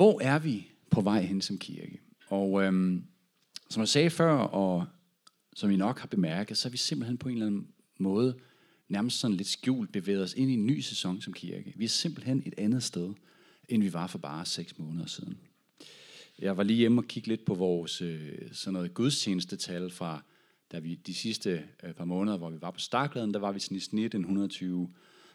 Hvor er vi på vej hen som kirke? Og øhm, som jeg sagde før, og som I nok har bemærket, så er vi simpelthen på en eller anden måde nærmest sådan lidt skjult bevæget os ind i en ny sæson som kirke. Vi er simpelthen et andet sted, end vi var for bare seks måneder siden. Jeg var lige hjemme og kigge lidt på vores øh, sådan noget gudstjenestetal fra da vi de sidste øh, par måneder, hvor vi var på Starkladen, der var vi sådan i snit en 120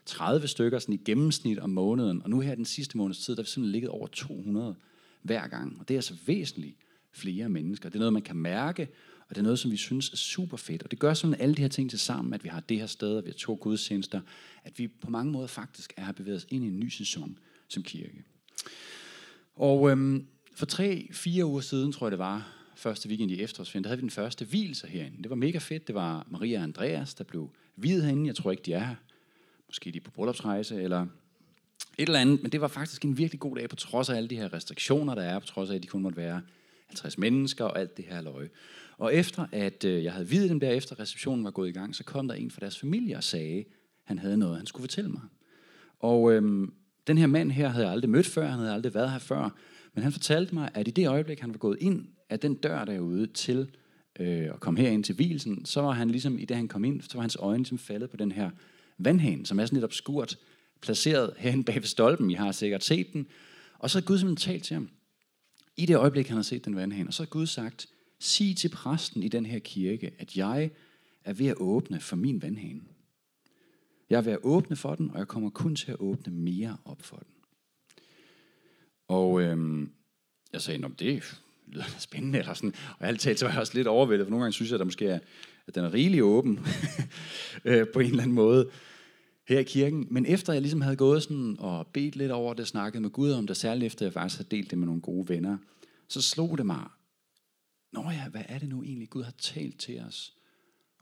30 stykker sådan i gennemsnit om måneden, og nu her den sidste måneds tid, der er vi simpelthen ligget over 200 hver gang, og det er altså væsentligt flere mennesker. Det er noget, man kan mærke, og det er noget, som vi synes er super fedt. Og det gør sådan alle de her ting til sammen, at vi har det her sted, og vi har to gudstjenester, at vi på mange måder faktisk er bevæget os ind i en ny sæson som kirke. Og øhm, for tre, fire uger siden, tror jeg det var, første weekend i efterårsferien, der havde vi den første hvilser herinde. Det var mega fedt. Det var Maria og Andreas, der blev videt herinde. Jeg tror ikke, de er her. Måske de på bryllupsrejse, eller et eller andet. Men det var faktisk en virkelig god dag, på trods af alle de her restriktioner, der er, på trods af, at de kun måtte være 50 mennesker og alt det her løje. Og efter at øh, jeg havde videt dem der, efter receptionen var gået i gang, så kom der en fra deres familie og sagde, at han havde noget, han skulle fortælle mig. Og øhm, den her mand her havde jeg aldrig mødt før, han havde aldrig været her før, men han fortalte mig, at i det øjeblik, han var gået ind af den dør derude til øh, at komme herind til hvilsen, så var han ligesom, i det han kom ind, så var hans øjne ligesom faldet på den her vandhanen, som er sådan lidt obskurt, placeret herhen bag ved stolpen. I har sikkert set den. Og så har Gud simpelthen talt til ham. I det øjeblik, han har set den vandhane. Og så har Gud sagt, sig til præsten i den her kirke, at jeg er ved at åbne for min vandhane. Jeg er ved at åbne for den, og jeg kommer kun til at åbne mere op for den. Og øhm, jeg sagde, om det lyder spændende, eller sådan. Og alt talt, så var jeg også lidt overvældet, for nogle gange synes jeg, at der måske er, at den er rigelig åben øh, på en eller anden måde her i kirken. Men efter jeg ligesom havde gået sådan og bedt lidt over det, snakket med Gud om det, særligt efter jeg faktisk havde delt det med nogle gode venner, så slog det mig, Nå ja, hvad er det nu egentlig, Gud har talt til os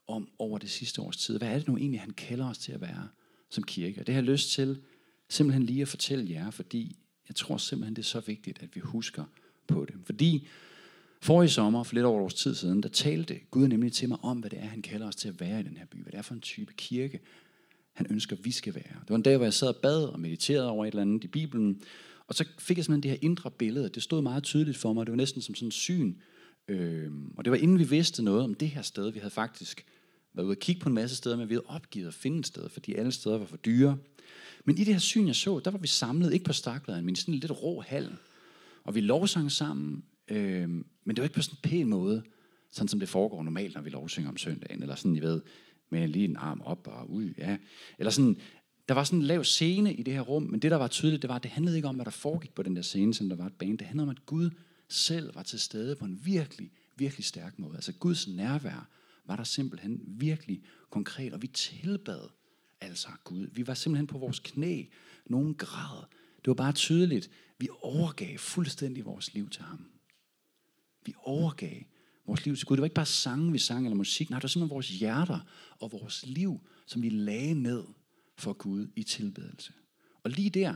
om over det sidste års tid? Hvad er det nu egentlig, han kalder os til at være som kirke? Og det har jeg lyst til simpelthen lige at fortælle jer, fordi jeg tror simpelthen, det er så vigtigt, at vi husker på det. Fordi for i sommer, for lidt over års tid siden, der talte Gud nemlig til mig om, hvad det er, han kalder os til at være i den her by. Hvad det er for en type kirke, han ønsker, vi skal være. Det var en dag, hvor jeg sad og bad og mediterede over et eller andet i Bibelen, og så fik jeg simpelthen det her indre billede. Det stod meget tydeligt for mig. Det var næsten som sådan en syn. Øhm, og det var inden vi vidste noget om det her sted. Vi havde faktisk været ude og kigge på en masse steder, men vi havde opgivet at finde et sted, fordi alle steder var for dyre. Men i det her syn, jeg så, der var vi samlet, ikke på Stakladeren, men i sådan en lidt rå hal. Og vi lovsang sammen, øh, men det var ikke på sådan en pæn måde, sådan som det foregår normalt, når vi lovsynger om søndagen, eller sådan, I ved, med lige en arm op og ud, ja. Eller sådan, der var sådan en lav scene i det her rum, men det, der var tydeligt, det var, at det handlede ikke om, hvad der foregik på den der scene, som der var et band. Det handlede om, at Gud selv var til stede på en virkelig, virkelig stærk måde. Altså Guds nærvær var der simpelthen virkelig konkret, og vi tilbad altså Gud. Vi var simpelthen på vores knæ, nogen grad. Det var bare tydeligt, vi overgav fuldstændig vores liv til ham. Vi overgav vores liv til Gud. Det var ikke bare sange, vi sang, eller musik. Nej, det var simpelthen vores hjerter og vores liv, som vi lagde ned for Gud i tilbedelse. Og lige der,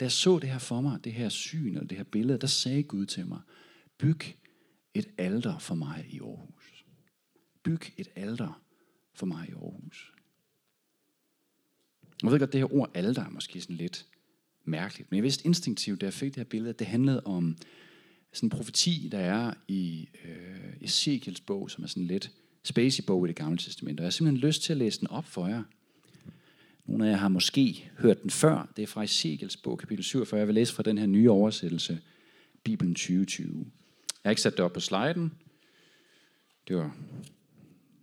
da jeg så det her for mig, det her syn eller det her billede, der sagde Gud til mig, byg et alter for mig i Aarhus. Byg et alter for mig i Aarhus. Jeg ved godt, det her ord alter er måske sådan lidt mærkeligt, men jeg vidste instinktivt, da jeg fik det her billede, at det handlede om sådan en profeti, der er i øh, Ezekiels bog, som er sådan lidt spacey bog i det gamle testament. Og jeg har simpelthen lyst til at læse den op for jer. Nogle af jer har måske hørt den før. Det er fra Ezekiels bog, kapitel 47. Jeg vil læse fra den her nye oversættelse, Bibelen 2020. Jeg har ikke sat det op på sliden. Det var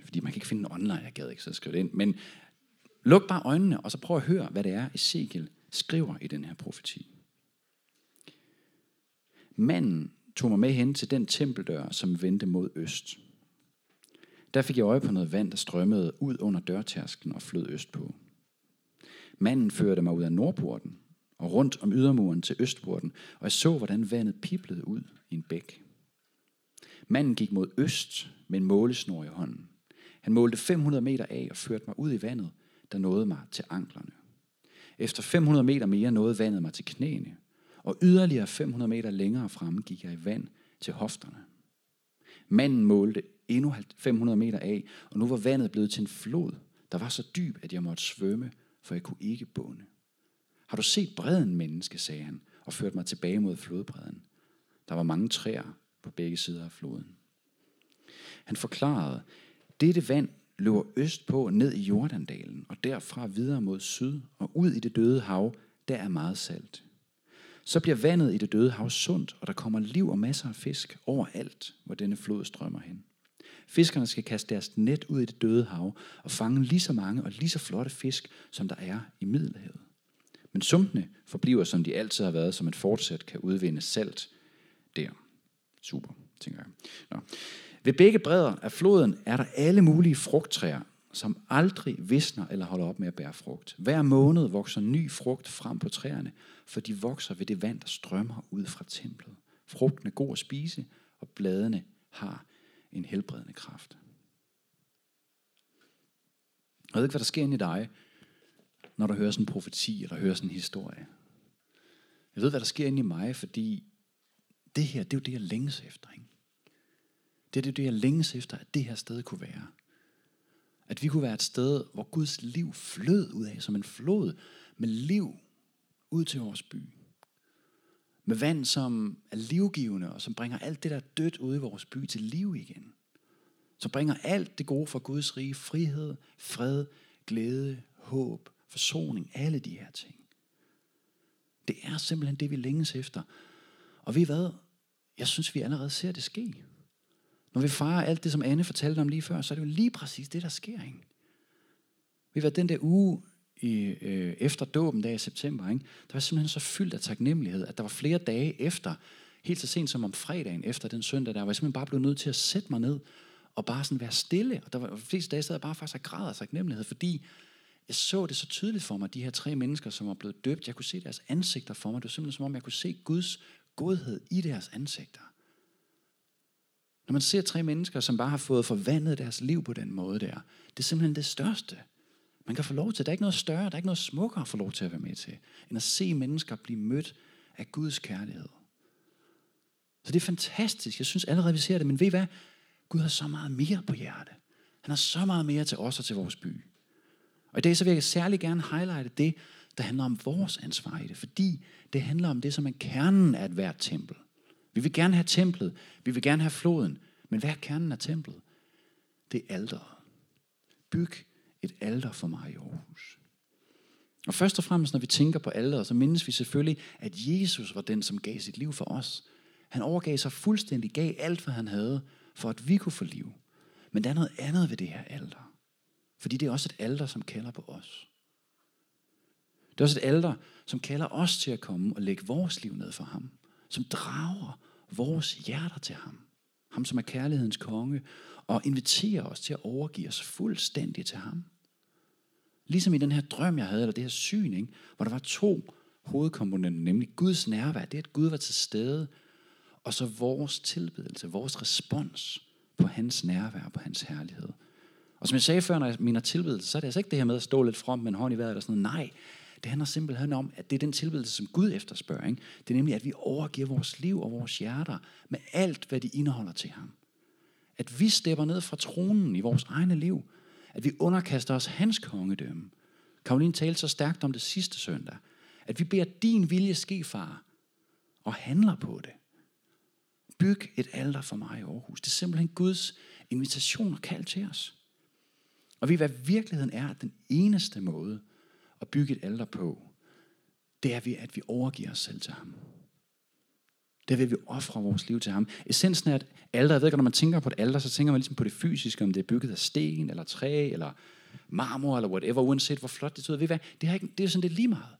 fordi man kan ikke finde den online. Jeg gad ikke så skrive det ind. Men luk bare øjnene, og så prøv at høre, hvad det er, Ezekiel skriver i den her profeti. Manden tog mig med hen til den tempeldør, som vendte mod øst. Der fik jeg øje på noget vand, der strømmede ud under dørtærsken og flød øst på. Manden førte mig ud af nordporten og rundt om ydermuren til østporten, og jeg så, hvordan vandet piblede ud i en bæk. Manden gik mod øst med en målesnor i hånden. Han målte 500 meter af og førte mig ud i vandet, der nåede mig til anklerne. Efter 500 meter mere nåede vandet mig til knæene, og yderligere 500 meter længere fremme gik jeg i vand til hofterne. Manden målte endnu 500 meter af, og nu var vandet blevet til en flod, der var så dyb, at jeg måtte svømme, for jeg kunne ikke bunde. Har du set bredden, menneske, sagde han, og førte mig tilbage mod flodbredden. Der var mange træer på begge sider af floden. Han forklarede, dette vand løber østpå ned i Jordandalen, og derfra videre mod syd og ud i det døde hav, der er meget salt. Så bliver vandet i det døde hav sundt, og der kommer liv og masser af fisk overalt, hvor denne flod strømmer hen. Fiskerne skal kaste deres net ud i det døde hav og fange lige så mange og lige så flotte fisk, som der er i Middelhavet. Men sumpene forbliver, som de altid har været, som et fortsat kan udvinde salt der. Super, tænker jeg. Nå. Ved begge bredder af floden er der alle mulige frugttræer, som aldrig visner eller holder op med at bære frugt. Hver måned vokser ny frugt frem på træerne, for de vokser ved det vand, der strømmer ud fra templet. Frugten er god at spise, og bladene har en helbredende kraft. Jeg ved ikke, hvad der sker inde i dig, når du hører sådan en profeti, eller hører sådan en historie. Jeg ved, hvad der sker inde i mig, fordi det her, det er jo det, jeg længes efter. Ikke? Det er det, det, jeg længes efter, at det her sted kunne være. At vi kunne være et sted, hvor Guds liv flød ud af, som en flod med liv ud til vores by. Med vand, som er livgivende, og som bringer alt det, der er dødt ude i vores by til liv igen. Som bringer alt det gode fra Guds rige, frihed, fred, glæde, håb, forsoning, alle de her ting. Det er simpelthen det, vi længes efter. Og ved I hvad? Jeg synes, vi allerede ser det ske. Når vi fejrer alt det, som Anne fortalte om lige før, så er det jo lige præcis det, der sker. Ikke? Vi var den der uge i, øh, efter dåben dag i september, ikke? der var simpelthen så fyldt af taknemmelighed, at der var flere dage efter, helt så sent som om fredagen efter den søndag, der var jeg simpelthen bare blevet nødt til at sætte mig ned og bare sådan være stille. Og der var de fleste dage, sad jeg bare faktisk og græd af taknemmelighed, fordi jeg så det så tydeligt for mig, de her tre mennesker, som var blevet døbt. Jeg kunne se deres ansigter for mig. Det var simpelthen som om, jeg kunne se Guds godhed i deres ansigter. Når man ser tre mennesker, som bare har fået forvandlet deres liv på den måde der, det er simpelthen det største. Man kan få lov til. Der er ikke noget større, der er ikke noget smukkere at få lov til at være med til, end at se mennesker blive mødt af Guds kærlighed. Så det er fantastisk. Jeg synes allerede, vi ser det. Men ved I hvad? Gud har så meget mere på hjerte. Han har så meget mere til os og til vores by. Og i dag så vil jeg særlig gerne highlighte det, der handler om vores ansvar i det. Fordi det handler om det, som er kernen af et hvert tempel. Vi vil gerne have templet. Vi vil gerne have floden. Men hvad er kernen af templet? Det er alderet. Byg et alter for mig i Aarhus. Og først og fremmest, når vi tænker på alderet, så mindes vi selvfølgelig, at Jesus var den, som gav sit liv for os. Han overgav sig fuldstændig, gav alt, hvad han havde, for at vi kunne få liv. Men der er noget andet ved det her alter. Fordi det er også et alter, som kalder på os. Det er også et alter, som kalder os til at komme og lægge vores liv ned for ham. Som drager vores hjerter til ham. Ham, som er kærlighedens konge. Og inviterer os til at overgive os fuldstændig til ham. Ligesom i den her drøm, jeg havde, eller det her syn, ikke? hvor der var to hovedkomponenter, nemlig Guds nærvær, det at Gud var til stede, og så vores tilbedelse, vores respons på hans nærvær, på hans herlighed. Og som jeg sagde før, når jeg mener tilbedelse, så er det altså ikke det her med at stå lidt frem med en hånd i vejret eller sådan noget. Nej, det handler simpelthen om, at det er den tilbedelse, som Gud efterspørger. Ikke? Det er nemlig, at vi overgiver vores liv og vores hjerter med alt, hvad de indeholder til ham. At vi stepper ned fra tronen i vores egne liv. At vi underkaster os hans kongedømme. Karoline talte så stærkt om det sidste søndag. At vi beder din vilje ske, far, og handler på det. Byg et alter for mig i Aarhus. Det er simpelthen Guds invitation og kald til os. Og vi hvad virkeligheden er, at den eneste måde at bygge et alter på, det er, at vi overgiver os selv til ham. Det er ved, at vi offrer vores liv til ham. Essensen er, at alter, jeg ved ikke, når man tænker på et alter, så tænker man ligesom på det fysiske, om det er bygget af sten, eller træ, eller marmor, eller whatever, uanset hvor flot det ser ud. Ved hvad? Det, har ikke, det er sådan, det er lige meget.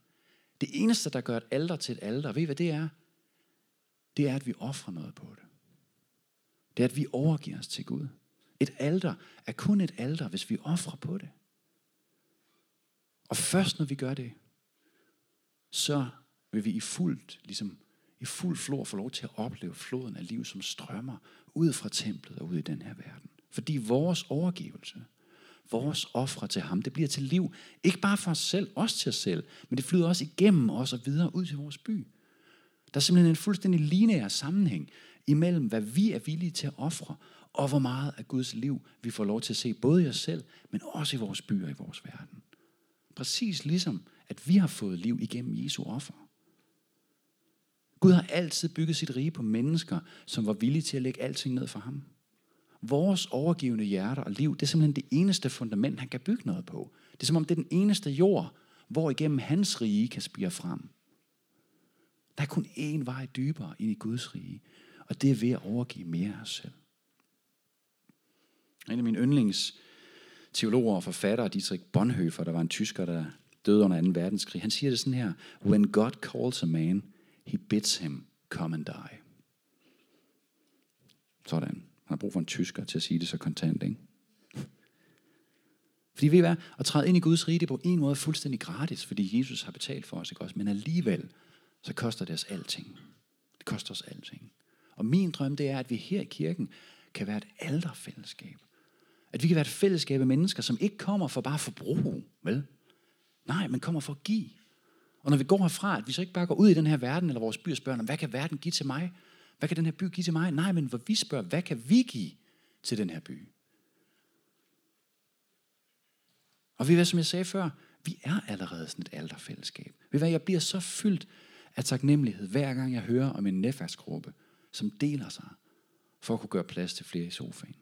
Det eneste, der gør et alter til et alter, ved I hvad det er? Det er, at vi offrer noget på det. Det er, at vi overgiver os til Gud. Et alter er kun et alter, hvis vi offrer på det. Og først når vi gør det, så vil vi i fuldt, ligesom i fuld flor få lov til at opleve floden af liv, som strømmer ud fra templet og ud i den her verden. Fordi vores overgivelse, vores ofre til ham, det bliver til liv, ikke bare for os selv, også til os selv, men det flyder også igennem os og videre ud til vores by. Der er simpelthen en fuldstændig lineær sammenhæng imellem, hvad vi er villige til at ofre, og hvor meget af Guds liv vi får lov til at se, både i os selv, men også i vores byer og i vores verden. Præcis ligesom, at vi har fået liv igennem Jesu offer. Gud har altid bygget sit rige på mennesker, som var villige til at lægge alting ned for ham. Vores overgivende hjerter og liv, det er simpelthen det eneste fundament, han kan bygge noget på. Det er som om det er den eneste jord, hvor igennem hans rige kan spire frem. Der er kun én vej dybere ind i Guds rige, og det er ved at overgive mere af os selv. En af mine yndlings teologer og forfattere, Dietrich Bonhoeffer, der var en tysker, der døde under 2. verdenskrig, han siger det sådan her, When God calls a man, he bids him come and die. Sådan. Han har brug for en tysker til at sige det så kontant, ikke? Fordi ved I hvad? At træde ind i Guds rige, det er på en måde fuldstændig gratis, fordi Jesus har betalt for os, ikke også? Men alligevel, så koster det os alting. Det koster os alting. Og min drøm, det er, at vi her i kirken kan være et alderfællesskab. At vi kan være et fællesskab af mennesker, som ikke kommer for bare forbrug, vel? Nej, men kommer for at give. Og når vi går herfra, at vi så ikke bare går ud i den her verden, eller vores by og spørger, hvad kan verden give til mig? Hvad kan den her by give til mig? Nej, men hvor vi spørger, hvad kan vi give til den her by? Og vi hvad, som jeg sagde før, vi er allerede sådan et alderfællesskab. Ved hvad, jeg bliver så fyldt af taknemmelighed, hver gang jeg hører om en netværksgruppe, som deler sig, for at kunne gøre plads til flere i sofaen.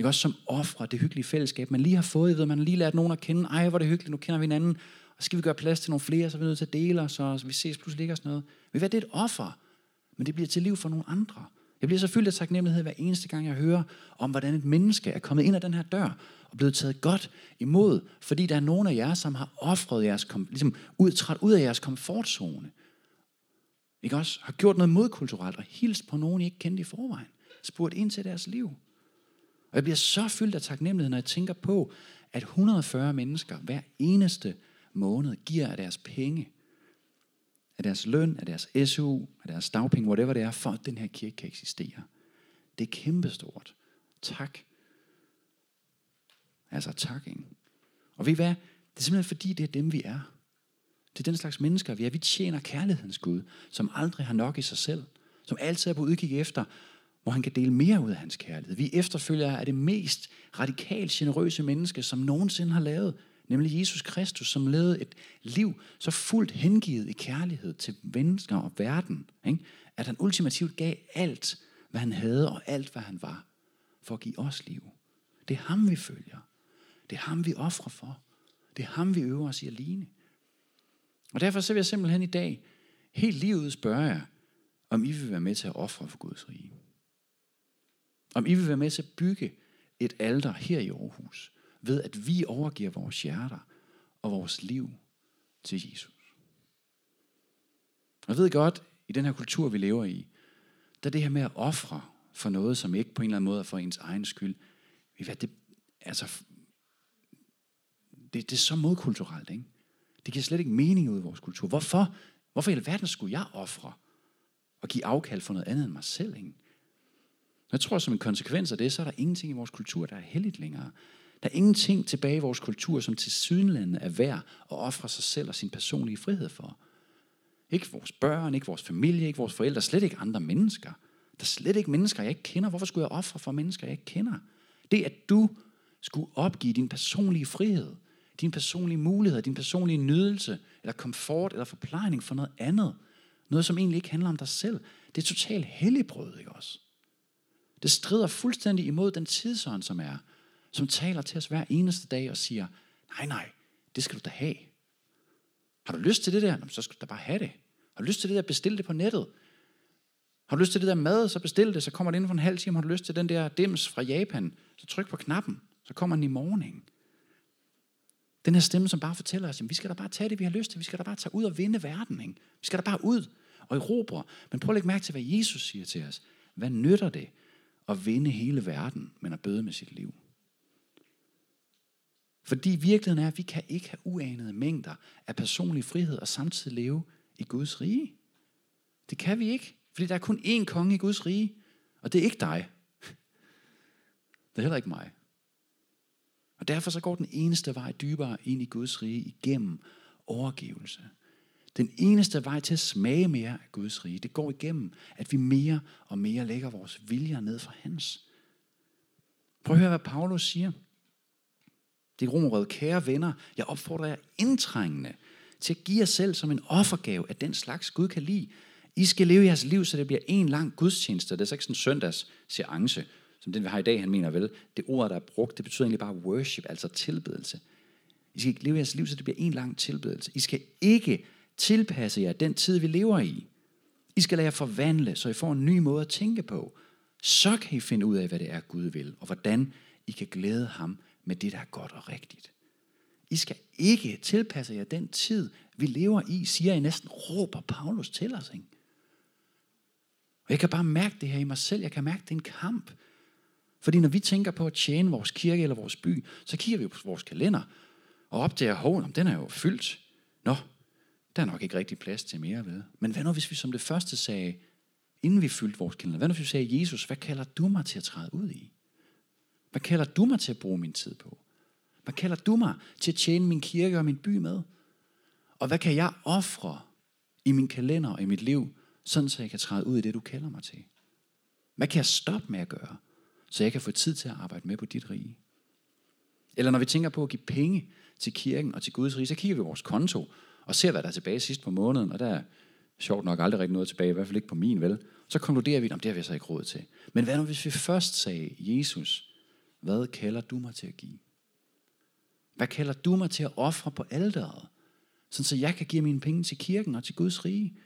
Ikke også som ofre det hyggelige fællesskab, man lige har fået, ved, man har lige lært nogen at kende, ej hvor er det hyggeligt, nu kender vi hinanden, og skal vi gøre plads til nogle flere, så er vi nødt til at dele os, så vi ses pludselig ikke og sådan noget. Ved hvad, det er et offer, men det bliver til liv for nogle andre. Jeg bliver så fyldt af taknemmelighed hver eneste gang, jeg hører om, hvordan et menneske er kommet ind ad den her dør og blevet taget godt imod, fordi der er nogen af jer, som har offret jeres, ligesom ud, træt ud af jeres komfortzone. Ikke også? Har gjort noget modkulturelt og hilst på nogen, I ikke kendte i forvejen. Spurgt ind til deres liv. Og jeg bliver så fyldt af taknemmelighed, når jeg tænker på, at 140 mennesker hver eneste måned giver af deres penge, af deres løn, af deres SU, af deres dagpenge, whatever det er, for at den her kirke kan eksistere. Det er kæmpestort. Tak. Altså tak, ikke? Og ved I hvad? Det er simpelthen fordi, det er dem, vi er. Det er den slags mennesker, vi er. Vi tjener kærlighedens Gud, som aldrig har nok i sig selv. Som altid er på udkig efter, hvor han kan dele mere ud af hans kærlighed. Vi efterfølger af det mest radikalt generøse menneske, som nogensinde har lavet nemlig Jesus Kristus, som levede et liv så fuldt hengivet i kærlighed til mennesker og verden, ikke? at han ultimativt gav alt, hvad han havde og alt, hvad han var, for at give os liv. Det er ham, vi følger. Det er ham, vi offrer for. Det er ham, vi øver os i at ligne. Og derfor så vil jeg simpelthen i dag, helt livet spørge jer, om I vil være med til at ofre for Guds rige. Om I vil være med til at bygge et alter her i Aarhus, ved at vi overgiver vores hjerter og vores liv til Jesus. Og jeg ved godt, i den her kultur, vi lever i, der er det her med at ofre for noget, som ikke på en eller anden måde er for ens egen skyld. Det, altså, det, det er så modkulturelt, ikke? Det giver slet ikke mening ud i vores kultur. Hvorfor? Hvorfor i alverden skulle jeg ofre og give afkald for noget andet end mig selv? Ikke? Jeg tror, som en konsekvens af det, så er der ingenting i vores kultur, der er heldigt længere. Der er ingenting tilbage i vores kultur, som til sydenlande er værd at ofre sig selv og sin personlige frihed for. Ikke vores børn, ikke vores familie, ikke vores forældre, slet ikke andre mennesker. Der er slet ikke mennesker, jeg ikke kender. Hvorfor skulle jeg ofre for mennesker, jeg ikke kender? Det, at du skulle opgive din personlige frihed, din personlige mulighed, din personlige nydelse, eller komfort, eller forplejning for noget andet. Noget, som egentlig ikke handler om dig selv. Det er totalt helligbrød, ikke også? Det strider fuldstændig imod den tidsånd, som er som taler til os hver eneste dag og siger, nej, nej, det skal du da have. Har du lyst til det der? Så skal du da bare have det. Har du lyst til det der? Bestil det på nettet. Har du lyst til det der mad, så bestil det, så kommer det inden for en halv time. Har du lyst til den der dims fra Japan, så tryk på knappen, så kommer den i morgen. Den her stemme, som bare fortæller os, at vi skal da bare tage det, vi har lyst til. Vi skal da bare tage ud og vinde verden. Ikke? Vi skal da bare ud og erobre. Men prøv at lægge mærke til, hvad Jesus siger til os. Hvad nytter det at vinde hele verden, men at bøde med sit liv? Fordi virkeligheden er, at vi kan ikke have uanede mængder af personlig frihed og samtidig leve i Guds rige. Det kan vi ikke, fordi der er kun én konge i Guds rige, og det er ikke dig. Det er heller ikke mig. Og derfor så går den eneste vej dybere ind i Guds rige igennem overgivelse. Den eneste vej til at smage mere af Guds rige, det går igennem, at vi mere og mere lægger vores viljer ned for hans. Prøv at høre, hvad Paulus siger. Det er romerød, kære venner, jeg opfordrer jer indtrængende til at give jer selv som en offergave af den slags, Gud kan lide. I skal leve jeres liv, så det bliver en lang gudstjeneste. Det er så ikke sådan en søndags seance, som den vi har i dag, han mener vel. Det ord, der er brugt, det betyder egentlig bare worship, altså tilbedelse. I skal ikke leve jeres liv, så det bliver en lang tilbedelse. I skal ikke tilpasse jer den tid, vi lever i. I skal lade jer forvandle, så I får en ny måde at tænke på. Så kan I finde ud af, hvad det er, Gud vil, og hvordan I kan glæde ham med det, der er godt og rigtigt. I skal ikke tilpasse jer den tid, vi lever i, siger I næsten, råber Paulus til os. Ikke? Og jeg kan bare mærke det her i mig selv. Jeg kan mærke, det er en kamp. Fordi når vi tænker på at tjene vores kirke eller vores by, så kigger vi på vores kalender og opdager, at den er jo fyldt. Nå, der er nok ikke rigtig plads til mere ved. Men hvad nu, hvis vi som det første sagde, inden vi fyldte vores kalender, hvad nu, hvis vi sagde, Jesus, hvad kalder du mig til at træde ud i? Hvad kalder du mig til at bruge min tid på? Hvad kalder du mig til at tjene min kirke og min by med? Og hvad kan jeg ofre i min kalender og i mit liv, sådan så jeg kan træde ud i det, du kalder mig til? Hvad kan jeg stoppe med at gøre, så jeg kan få tid til at arbejde med på dit rige? Eller når vi tænker på at give penge til kirken og til Guds rige, så kigger vi på vores konto og ser, hvad der er tilbage sidst på måneden, og der er sjovt nok aldrig rigtig noget tilbage, i hvert fald ikke på min, vel? Så konkluderer vi, at det har vi så ikke råd til. Men hvad nu, hvis vi først sagde, Jesus, hvad kalder du mig til at give? Hvad kalder du mig til at ofre på alderet? Sådan så jeg kan give mine penge til kirken og til Guds rige.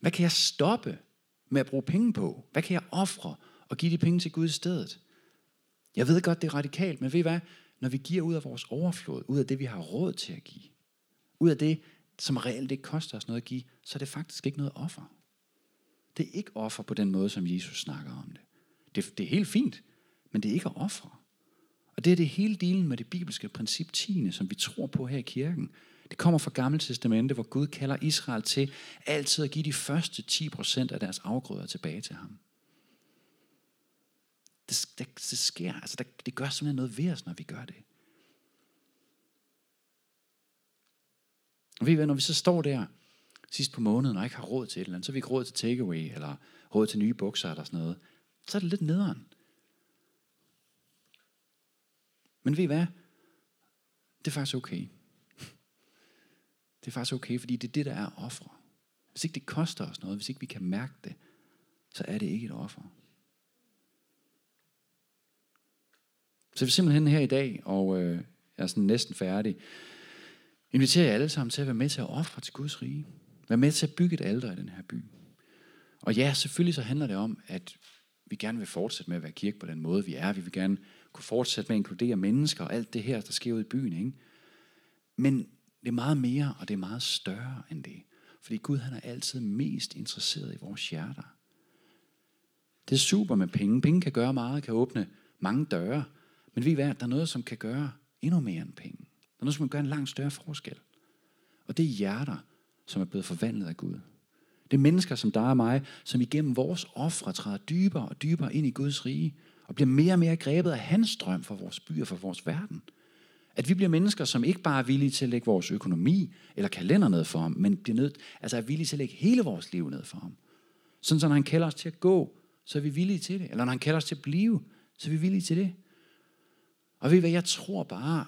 Hvad kan jeg stoppe med at bruge penge på? Hvad kan jeg ofre og give de penge til Gud i stedet? Jeg ved godt, det er radikalt, men ved I hvad? Når vi giver ud af vores overflod, ud af det, vi har råd til at give, ud af det, som reelt ikke koster os noget at give, så er det faktisk ikke noget offer. Det er ikke offer på den måde, som Jesus snakker om det. Det, det er helt fint, men det er ikke at ofre. Og det er det hele delen med det bibelske princip 10, som vi tror på her i kirken. Det kommer fra Gamle Testamente, hvor Gud kalder Israel til altid at give de første 10% af deres afgrøder tilbage til ham. Det, det, det sker, altså det, det gør simpelthen noget ved os, når vi gør det. Og ved I hvad, når vi så står der sidst på måneden og ikke har råd til et eller andet, så har vi ikke råd til takeaway, eller råd til nye bukser eller sådan noget, så er det lidt nederen. Men ved I hvad? Det er faktisk okay. Det er faktisk okay, fordi det er det, der er ofre. Hvis ikke det koster os noget, hvis ikke vi kan mærke det, så er det ikke et offer. Så vi er simpelthen her i dag, og øh, jeg er sådan næsten færdig, inviterer jer alle sammen til at være med til at ofre til Guds rige. Være med til at bygge et alter i den her by. Og ja, selvfølgelig så handler det om, at vi gerne vil fortsætte med at være kirke på den måde, vi er. Vi vil gerne kunne fortsætte med at inkludere mennesker og alt det her, der sker ude i byen. Ikke? Men det er meget mere, og det er meget større end det. Fordi Gud han er altid mest interesseret i vores hjerter. Det er super med penge. Penge kan gøre meget, kan åbne mange døre. Men vi ved, at der er noget, som kan gøre endnu mere end penge. Der nu skal som kan gøre en langt større forskel. Og det er hjerter, som er blevet forvandlet af Gud. Det er mennesker som dig og mig, som igennem vores ofre træder dybere og dybere ind i Guds rige, og bliver mere og mere grebet af hans drøm for vores by og for vores verden. At vi bliver mennesker, som ikke bare er villige til at lægge vores økonomi eller kalender ned for ham, men bliver nødt, altså er villige til at lægge hele vores liv ned for ham. Sådan så når han kalder os til at gå, så er vi villige til det. Eller når han kalder os til at blive, så er vi villige til det. Og ved I hvad, jeg tror bare,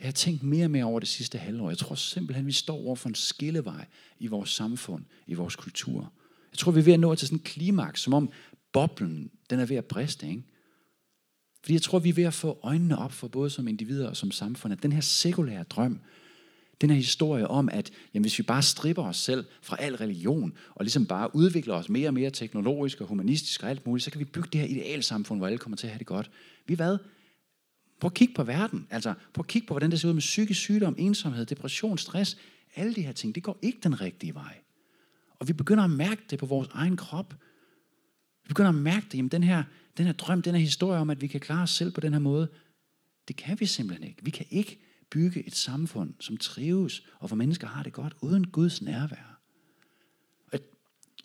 det har jeg tænkt mere og mere over det sidste halvår. Jeg tror simpelthen, vi står over for en skillevej i vores samfund, i vores kultur. Jeg tror, vi er ved at nå til sådan en klimaks, som om boblen, den er ved at briste, ikke? Fordi jeg tror, vi er ved at få øjnene op for både som individer og som samfund, at den her sekulære drøm, den her historie om, at jamen, hvis vi bare stripper os selv fra al religion, og ligesom bare udvikler os mere og mere teknologisk og humanistisk og alt muligt, så kan vi bygge det her idealsamfund, hvor alle kommer til at have det godt. Vi hvad? Prøv at kigge på verden. Altså, prøv at kigge på, hvordan det ser ud med psykisk sygdom, ensomhed, depression, stress. Alle de her ting, det går ikke den rigtige vej. Og vi begynder at mærke det på vores egen krop. Vi begynder at mærke det, jamen den her, den her drøm, den her historie om, at vi kan klare os selv på den her måde, det kan vi simpelthen ikke. Vi kan ikke bygge et samfund, som trives, og hvor mennesker har det godt, uden Guds nærvær.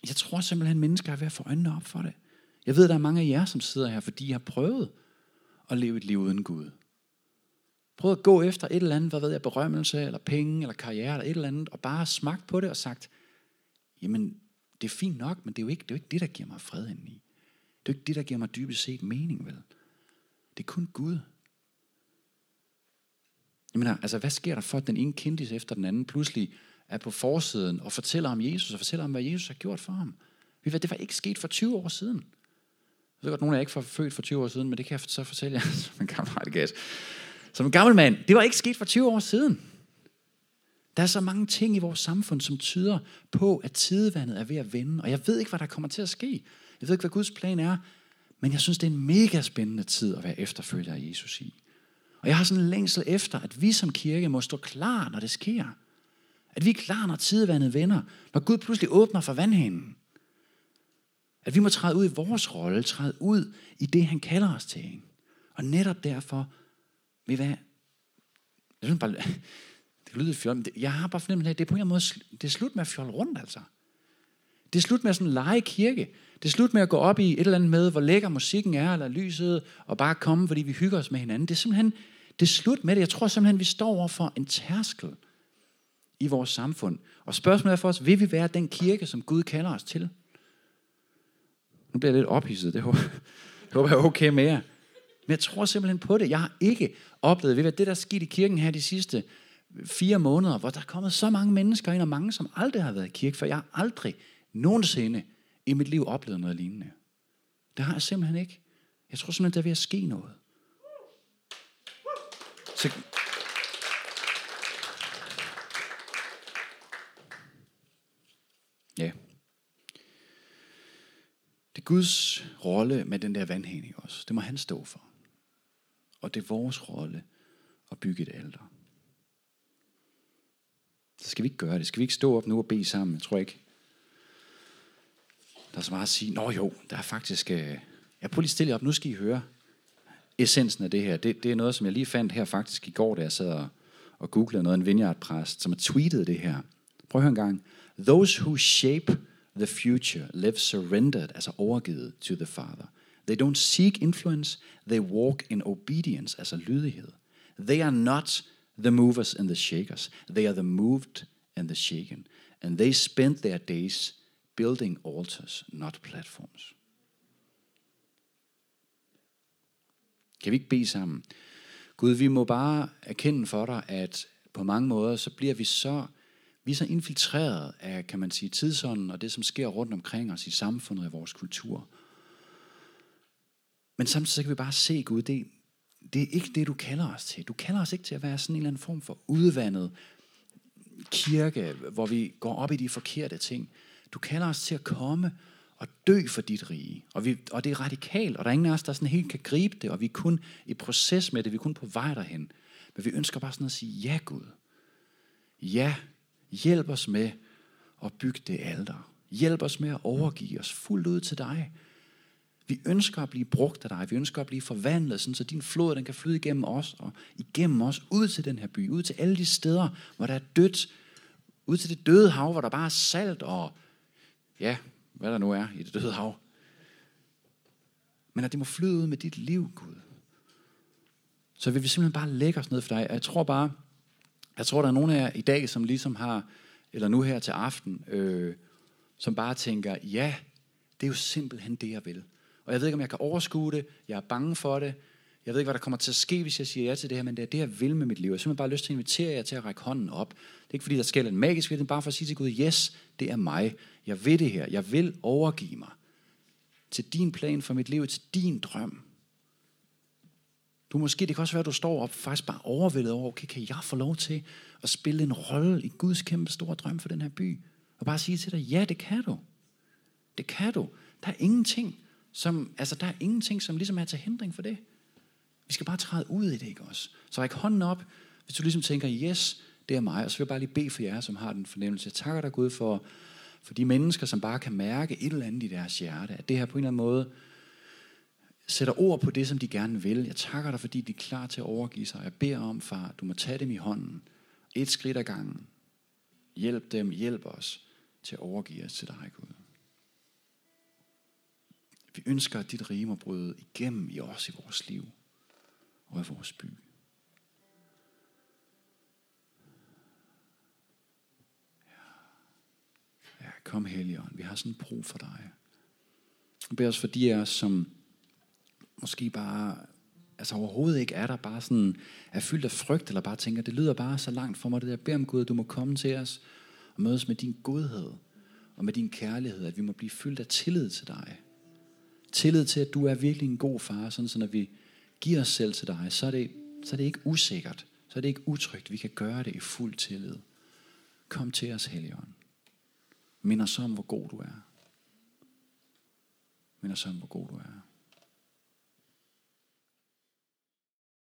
Jeg tror simpelthen, at mennesker er ved at få øjnene op for det. Jeg ved, der er mange af jer, som sidder her, fordi I har prøvet at leve et liv uden Gud. Prøv at gå efter et eller andet, hvad ved jeg, berømmelse, eller penge, eller karriere, eller et eller andet, og bare smagt på det og sagt, jamen, det er fint nok, men det er jo ikke det, er jo ikke det der giver mig fred indeni. Det er jo ikke det, der giver mig dybest set mening, vel? Det er kun Gud. Jeg mener, altså, hvad sker der for, at den ene kendis efter den anden pludselig er på forsiden og fortæller om Jesus, og fortæller om, hvad Jesus har gjort for ham? Det var ikke sket for 20 år siden. Jeg ved godt, nogle er ikke for, født for 20 år siden, men det kan jeg så fortælle jer som en gammel radikal. Som en gammel mand, det var ikke sket for 20 år siden. Der er så mange ting i vores samfund, som tyder på, at tidevandet er ved at vende. Og jeg ved ikke, hvad der kommer til at ske. Jeg ved ikke, hvad Guds plan er. Men jeg synes, det er en mega spændende tid at være efterfølger af Jesus i. Og jeg har sådan en længsel efter, at vi som kirke må stå klar, når det sker. At vi er klar, når tidevandet vender. Når Gud pludselig åbner for vandhanen. At vi må træde ud i vores rolle, træde ud i det, han kalder os til. Og netop derfor ved hvad, Jeg synes bare, det lyder fjol, men jeg har bare fornemmelsen af, at det er på en måde, det er slut med at fjolle rundt, altså. Det er slut med at sådan lege kirke. Det er slut med at gå op i et eller andet med, hvor lækker musikken er, eller lyset, og bare komme, fordi vi hygger os med hinanden. Det er simpelthen, det er slut med det. Jeg tror simpelthen, vi står over for en tærskel i vores samfund. Og spørgsmålet er for os, vil vi være den kirke, som Gud kalder os til? Nu bliver jeg lidt ophidset, det håber, det håber jeg er okay med jer. Men jeg tror simpelthen på det. Jeg har ikke oplevet, ved hvad det der skete i kirken her de sidste fire måneder, hvor der er kommet så mange mennesker ind, og mange, som aldrig har været i kirke, for jeg har aldrig nogensinde i mit liv oplevet noget lignende. Det har jeg simpelthen ikke. Jeg tror simpelthen, der er ved at ske noget. Så, ja. Det er Guds rolle med den der vandhæng også. Det må han stå for. Og det er vores rolle at bygge et alter. Så skal vi ikke gøre det. Skal vi ikke stå op nu og bede sammen? Jeg tror ikke. Der er så meget at sige, nå jo, der er faktisk... Øh, jeg prøver lige stille op, nu skal I høre essensen af det her. Det, det er noget, som jeg lige fandt her faktisk i går, da jeg sad og, og googlede noget, en vineyard-præst, som har tweetet det her. Prøv at høre en gang. Those who shape the future live surrendered, altså overgivet to the Father. They don't seek influence, they walk in obedience, altså lydighed. They are not the movers and the shakers. They are the moved and the shaken. And they spend their days building altars, not platforms. Kan vi ikke bede sammen? Gud, vi må bare erkende for dig, at på mange måder, så bliver vi så, vi er så infiltreret af, kan man sige, tidsånden og det, som sker rundt omkring os i samfundet og i vores kultur. Men samtidig så kan vi bare se, Gud, det, det er ikke det, du kalder os til. Du kalder os ikke til at være sådan en eller anden form for udvandet kirke, hvor vi går op i de forkerte ting. Du kalder os til at komme og dø for dit rige. Og, vi, og det er radikalt, og der er ingen af os, der sådan helt kan gribe det, og vi er kun i proces med det, vi er kun på vej derhen. Men vi ønsker bare sådan at sige, ja Gud, ja, hjælp os med at bygge det alter. Hjælp os med at overgive os fuldt ud til dig. Vi ønsker at blive brugt af dig. Vi ønsker at blive forvandlet, sådan, så din flod den kan flyde igennem os og igennem os ud til den her by. Ud til alle de steder, hvor der er dødt. Ud til det døde hav, hvor der bare er salt og ja, hvad der nu er i det døde hav. Men at det må flyde ud med dit liv, Gud. Så vil vi simpelthen bare lægge os ned for dig. Jeg tror bare, jeg tror, der er nogen af jer i dag, som ligesom har, eller nu her til aften, øh, som bare tænker, ja, det er jo simpelthen det, jeg vil. Og jeg ved ikke, om jeg kan overskue det. Jeg er bange for det. Jeg ved ikke, hvad der kommer til at ske, hvis jeg siger ja til det her, men det er det, jeg vil med mit liv. Jeg har simpelthen bare lyst til at invitere jer til at række hånden op. Det er ikke, fordi der sker en magisk ved bare for at sige til Gud, yes, det er mig. Jeg vil det her. Jeg vil overgive mig til din plan for mit liv, til din drøm. Du måske, det kan også være, at du står op faktisk bare overvældet over, okay, kan jeg få lov til at spille en rolle i Guds kæmpe store drøm for den her by? Og bare sige til dig, ja, det kan du. Det kan du. Der er ingenting, som, altså der er ingenting, som ligesom er til hindring for det. Vi skal bare træde ud i det, ikke også? Så ræk hånden op, hvis du ligesom tænker, yes, det er mig. Og så vil jeg bare lige bede for jer, som har den fornemmelse. Jeg takker dig, Gud, for, for de mennesker, som bare kan mærke et eller andet i deres hjerte. At det her på en eller anden måde sætter ord på det, som de gerne vil. Jeg takker dig, fordi de er klar til at overgive sig. Jeg beder om, far, du må tage dem i hånden. Et skridt ad gangen. Hjælp dem, hjælp os til at overgive os til dig, Gud. Vi ønsker, at dit rige må bryde igennem i os i vores liv og i vores by. Ja, kom Helligånd, vi har sådan brug for dig. Jeg beder os for de af os, som måske bare altså overhovedet ikke er der, bare sådan er fyldt af frygt, eller bare tænker, det lyder bare så langt for mig, det der, bed om Gud, du må komme til os og mødes med din godhed og med din kærlighed, at vi må blive fyldt af tillid til dig. Tillid til, at du er virkelig en god far, sådan så når vi giver os selv til dig, så er det, så er det ikke usikkert, så er det ikke utrygt, vi kan gøre det i fuld tillid. Kom til os, Helligånd. Mind os om, hvor god du er. Mind os om, hvor god du er.